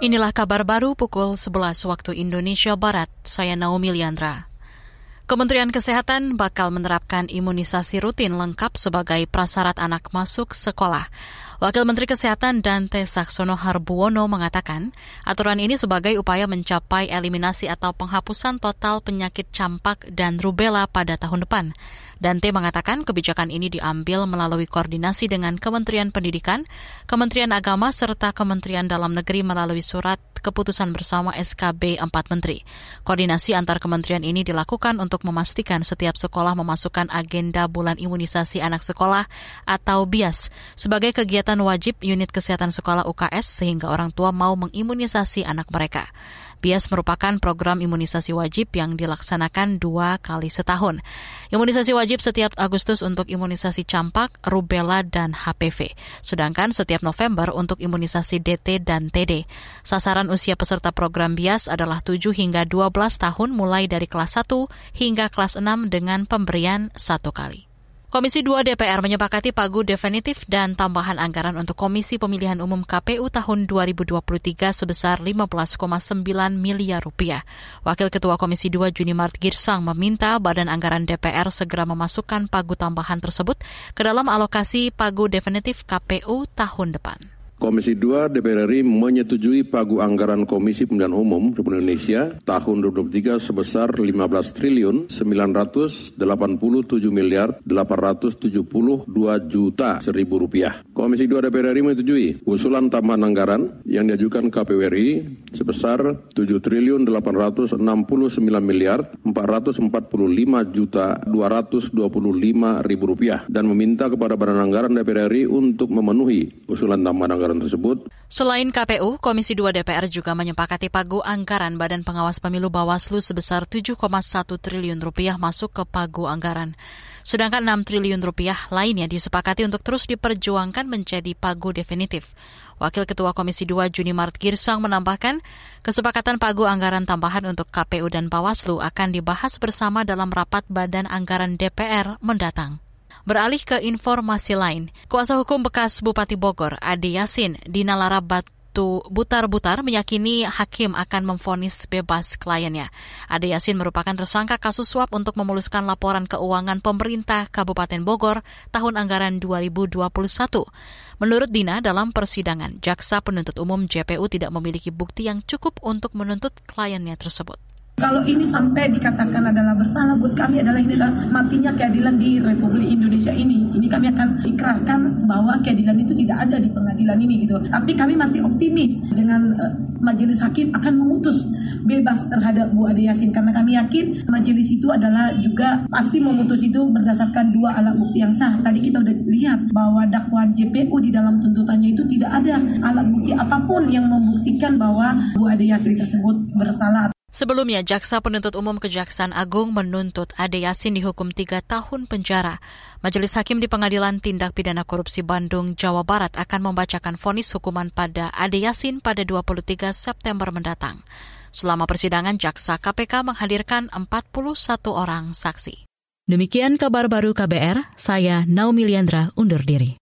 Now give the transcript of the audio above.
Inilah kabar baru pukul 11 waktu Indonesia Barat. Saya Naomi Liandra. Kementerian Kesehatan bakal menerapkan imunisasi rutin lengkap sebagai prasyarat anak masuk sekolah. Wakil Menteri Kesehatan Dante Saksono Harbuono mengatakan, aturan ini sebagai upaya mencapai eliminasi atau penghapusan total penyakit campak dan rubella pada tahun depan. Dante mengatakan kebijakan ini diambil melalui koordinasi dengan Kementerian Pendidikan, Kementerian Agama, serta Kementerian Dalam Negeri melalui surat keputusan bersama SKB 4 Menteri. Koordinasi antar kementerian ini dilakukan untuk memastikan setiap sekolah memasukkan agenda bulan imunisasi anak sekolah atau BIAS sebagai kegiatan wajib unit kesehatan sekolah UKS sehingga orang tua mau mengimunisasi anak mereka. BIAS merupakan program imunisasi wajib yang dilaksanakan dua kali setahun. Imunisasi wajib setiap Agustus untuk imunisasi campak, rubella, dan HPV. Sedangkan setiap November untuk imunisasi DT dan TD. Sasaran usia peserta program BIAS adalah 7 hingga 12 tahun mulai dari kelas 1 hingga kelas 6 dengan pemberian satu kali. Komisi 2 DPR menyepakati pagu definitif dan tambahan anggaran untuk Komisi Pemilihan Umum KPU tahun 2023 sebesar 15,9 miliar rupiah. Wakil Ketua Komisi 2 Junimart Girsang meminta Badan Anggaran DPR segera memasukkan pagu tambahan tersebut ke dalam alokasi pagu definitif KPU tahun depan. Komisi 2 DPR RI menyetujui pagu anggaran Komisi Pemilihan Umum Republik Indonesia tahun 2023 sebesar 15 triliun 987 miliar 872 juta seribu rupiah. Komisi 2 DPR RI menyetujui usulan tambahan anggaran yang diajukan KPU RI sebesar 7 triliun 869 miliar 445 juta 225 ribu rupiah dan meminta kepada Badan Anggaran DPR RI untuk memenuhi usulan tambahan anggaran tersebut. Selain KPU, Komisi 2 DPR juga menyepakati pagu anggaran Badan Pengawas Pemilu Bawaslu sebesar 7,1 triliun rupiah masuk ke pagu anggaran. Sedangkan 6 triliun rupiah lainnya disepakati untuk terus diperjuangkan menjadi pagu definitif. Wakil Ketua Komisi 2 Juni Mart Girsang menambahkan, kesepakatan pagu anggaran tambahan untuk KPU dan Bawaslu akan dibahas bersama dalam rapat Badan Anggaran DPR mendatang. Beralih ke informasi lain, kuasa hukum bekas Bupati Bogor, Ade Yasin, Dina Butar-Butar meyakini hakim akan memfonis bebas kliennya. Ade Yasin merupakan tersangka kasus suap untuk memuluskan laporan keuangan pemerintah Kabupaten Bogor tahun anggaran 2021. Menurut Dina, dalam persidangan, jaksa penuntut umum JPU tidak memiliki bukti yang cukup untuk menuntut kliennya tersebut. Kalau ini sampai dikatakan adalah bersalah buat kami adalah ini adalah matinya keadilan di Republik Indonesia ini. Ini kami akan ikrarkan bahwa keadilan itu tidak ada di pengadilan ini gitu. Tapi kami masih optimis dengan uh, majelis hakim akan memutus bebas terhadap Bu Ade Yasin karena kami yakin majelis itu adalah juga pasti memutus itu berdasarkan dua alat bukti yang sah. Tadi kita udah lihat bahwa dakwaan JPU di dalam tuntutannya itu tidak ada alat bukti apa pun yang membuktikan bahwa Bu Ade Yasin tersebut bersalah. Sebelumnya, Jaksa Penuntut Umum Kejaksaan Agung menuntut Ade Yasin dihukum tiga tahun penjara. Majelis Hakim di Pengadilan Tindak Pidana Korupsi Bandung, Jawa Barat akan membacakan vonis hukuman pada Ade Yasin pada 23 September mendatang. Selama persidangan, Jaksa KPK menghadirkan 41 orang saksi. Demikian kabar baru KBR, saya Naomi Liandra undur diri.